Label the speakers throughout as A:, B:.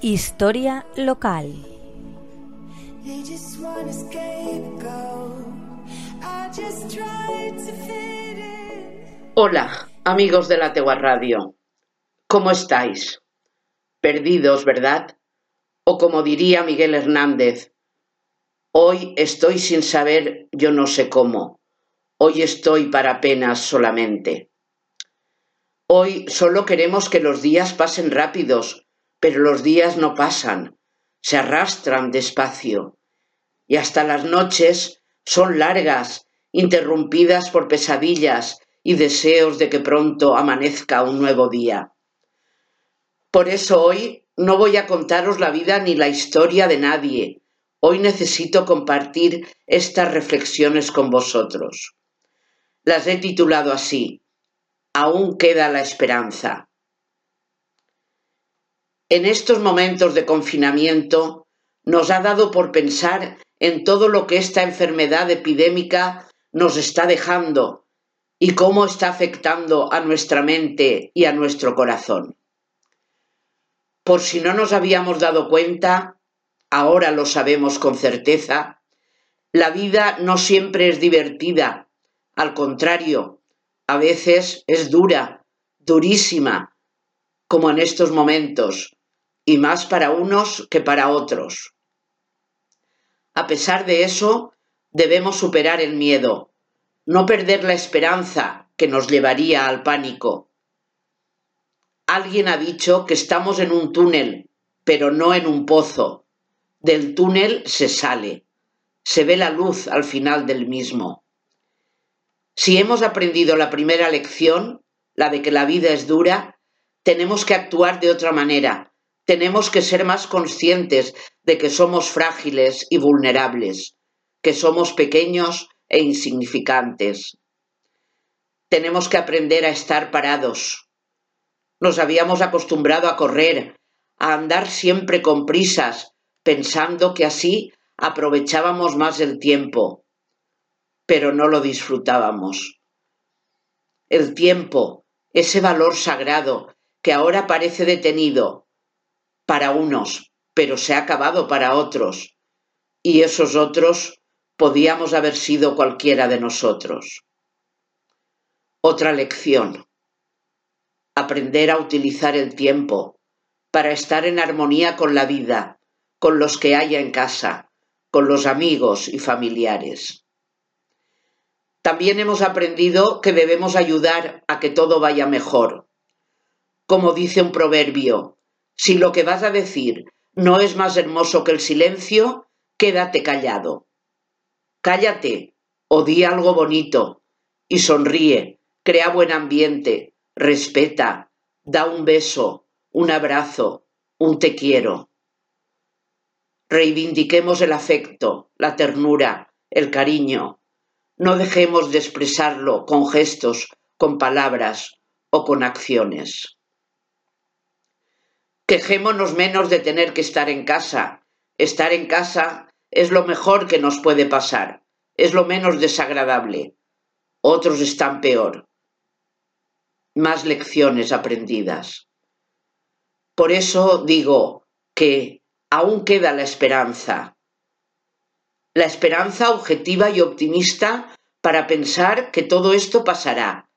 A: Historia local.
B: Hola, amigos de la Tegua Radio. ¿Cómo estáis? Perdidos, ¿verdad? O como diría Miguel Hernández, hoy estoy sin saber yo no sé cómo. Hoy estoy para penas solamente. Hoy solo queremos que los días pasen rápidos, pero los días no pasan, se arrastran despacio, y hasta las noches son largas, interrumpidas por pesadillas y deseos de que pronto amanezca un nuevo día. Por eso hoy no voy a contaros la vida ni la historia de nadie. Hoy necesito compartir estas reflexiones con vosotros. Las he titulado así, aún queda la esperanza. En estos momentos de confinamiento nos ha dado por pensar en todo lo que esta enfermedad epidémica nos está dejando y cómo está afectando a nuestra mente y a nuestro corazón. Por si no nos habíamos dado cuenta, ahora lo sabemos con certeza, la vida no siempre es divertida, al contrario, a veces es dura, durísima, como en estos momentos, y más para unos que para otros. A pesar de eso, debemos superar el miedo, no perder la esperanza que nos llevaría al pánico. Alguien ha dicho que estamos en un túnel, pero no en un pozo. Del túnel se sale, se ve la luz al final del mismo. Si hemos aprendido la primera lección, la de que la vida es dura, tenemos que actuar de otra manera, tenemos que ser más conscientes de que somos frágiles y vulnerables, que somos pequeños e insignificantes. Tenemos que aprender a estar parados. Nos habíamos acostumbrado a correr, a andar siempre con prisas, pensando que así aprovechábamos más el tiempo pero no lo disfrutábamos. El tiempo, ese valor sagrado que ahora parece detenido para unos, pero se ha acabado para otros, y esos otros podíamos haber sido cualquiera de nosotros. Otra lección. Aprender a utilizar el tiempo para estar en armonía con la vida, con los que haya en casa, con los amigos y familiares. También hemos aprendido que debemos ayudar a que todo vaya mejor. Como dice un proverbio, si lo que vas a decir no es más hermoso que el silencio, quédate callado. Cállate o di algo bonito y sonríe, crea buen ambiente, respeta, da un beso, un abrazo, un te quiero. Reivindiquemos el afecto, la ternura, el cariño, no dejemos de expresarlo con gestos, con palabras o con acciones. Quejémonos menos de tener que estar en casa. Estar en casa es lo mejor que nos puede pasar, es lo menos desagradable. Otros están peor. Más lecciones aprendidas. Por eso digo que aún queda la esperanza, la esperanza objetiva y optimista para pensar que todo esto pasará,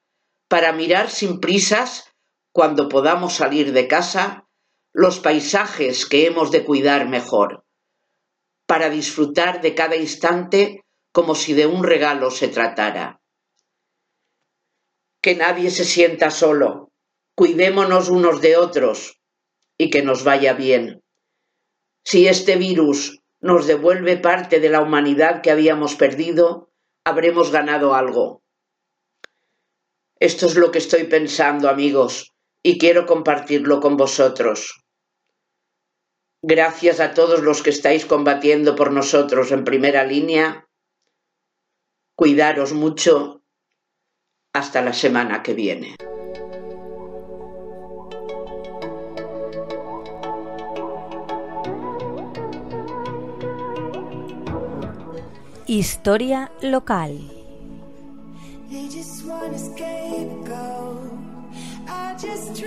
B: para mirar sin prisas, cuando podamos salir de casa, los paisajes que hemos de cuidar mejor, para disfrutar de cada instante como si de un regalo se tratara. Que nadie se sienta solo, cuidémonos unos de otros y que nos vaya bien. Si este virus nos devuelve parte de la humanidad que habíamos perdido, habremos ganado algo. Esto es lo que estoy pensando, amigos, y quiero compartirlo con vosotros. Gracias a todos los que estáis combatiendo por nosotros en primera línea. Cuidaros mucho. Hasta la semana que viene.
A: Historia local. I just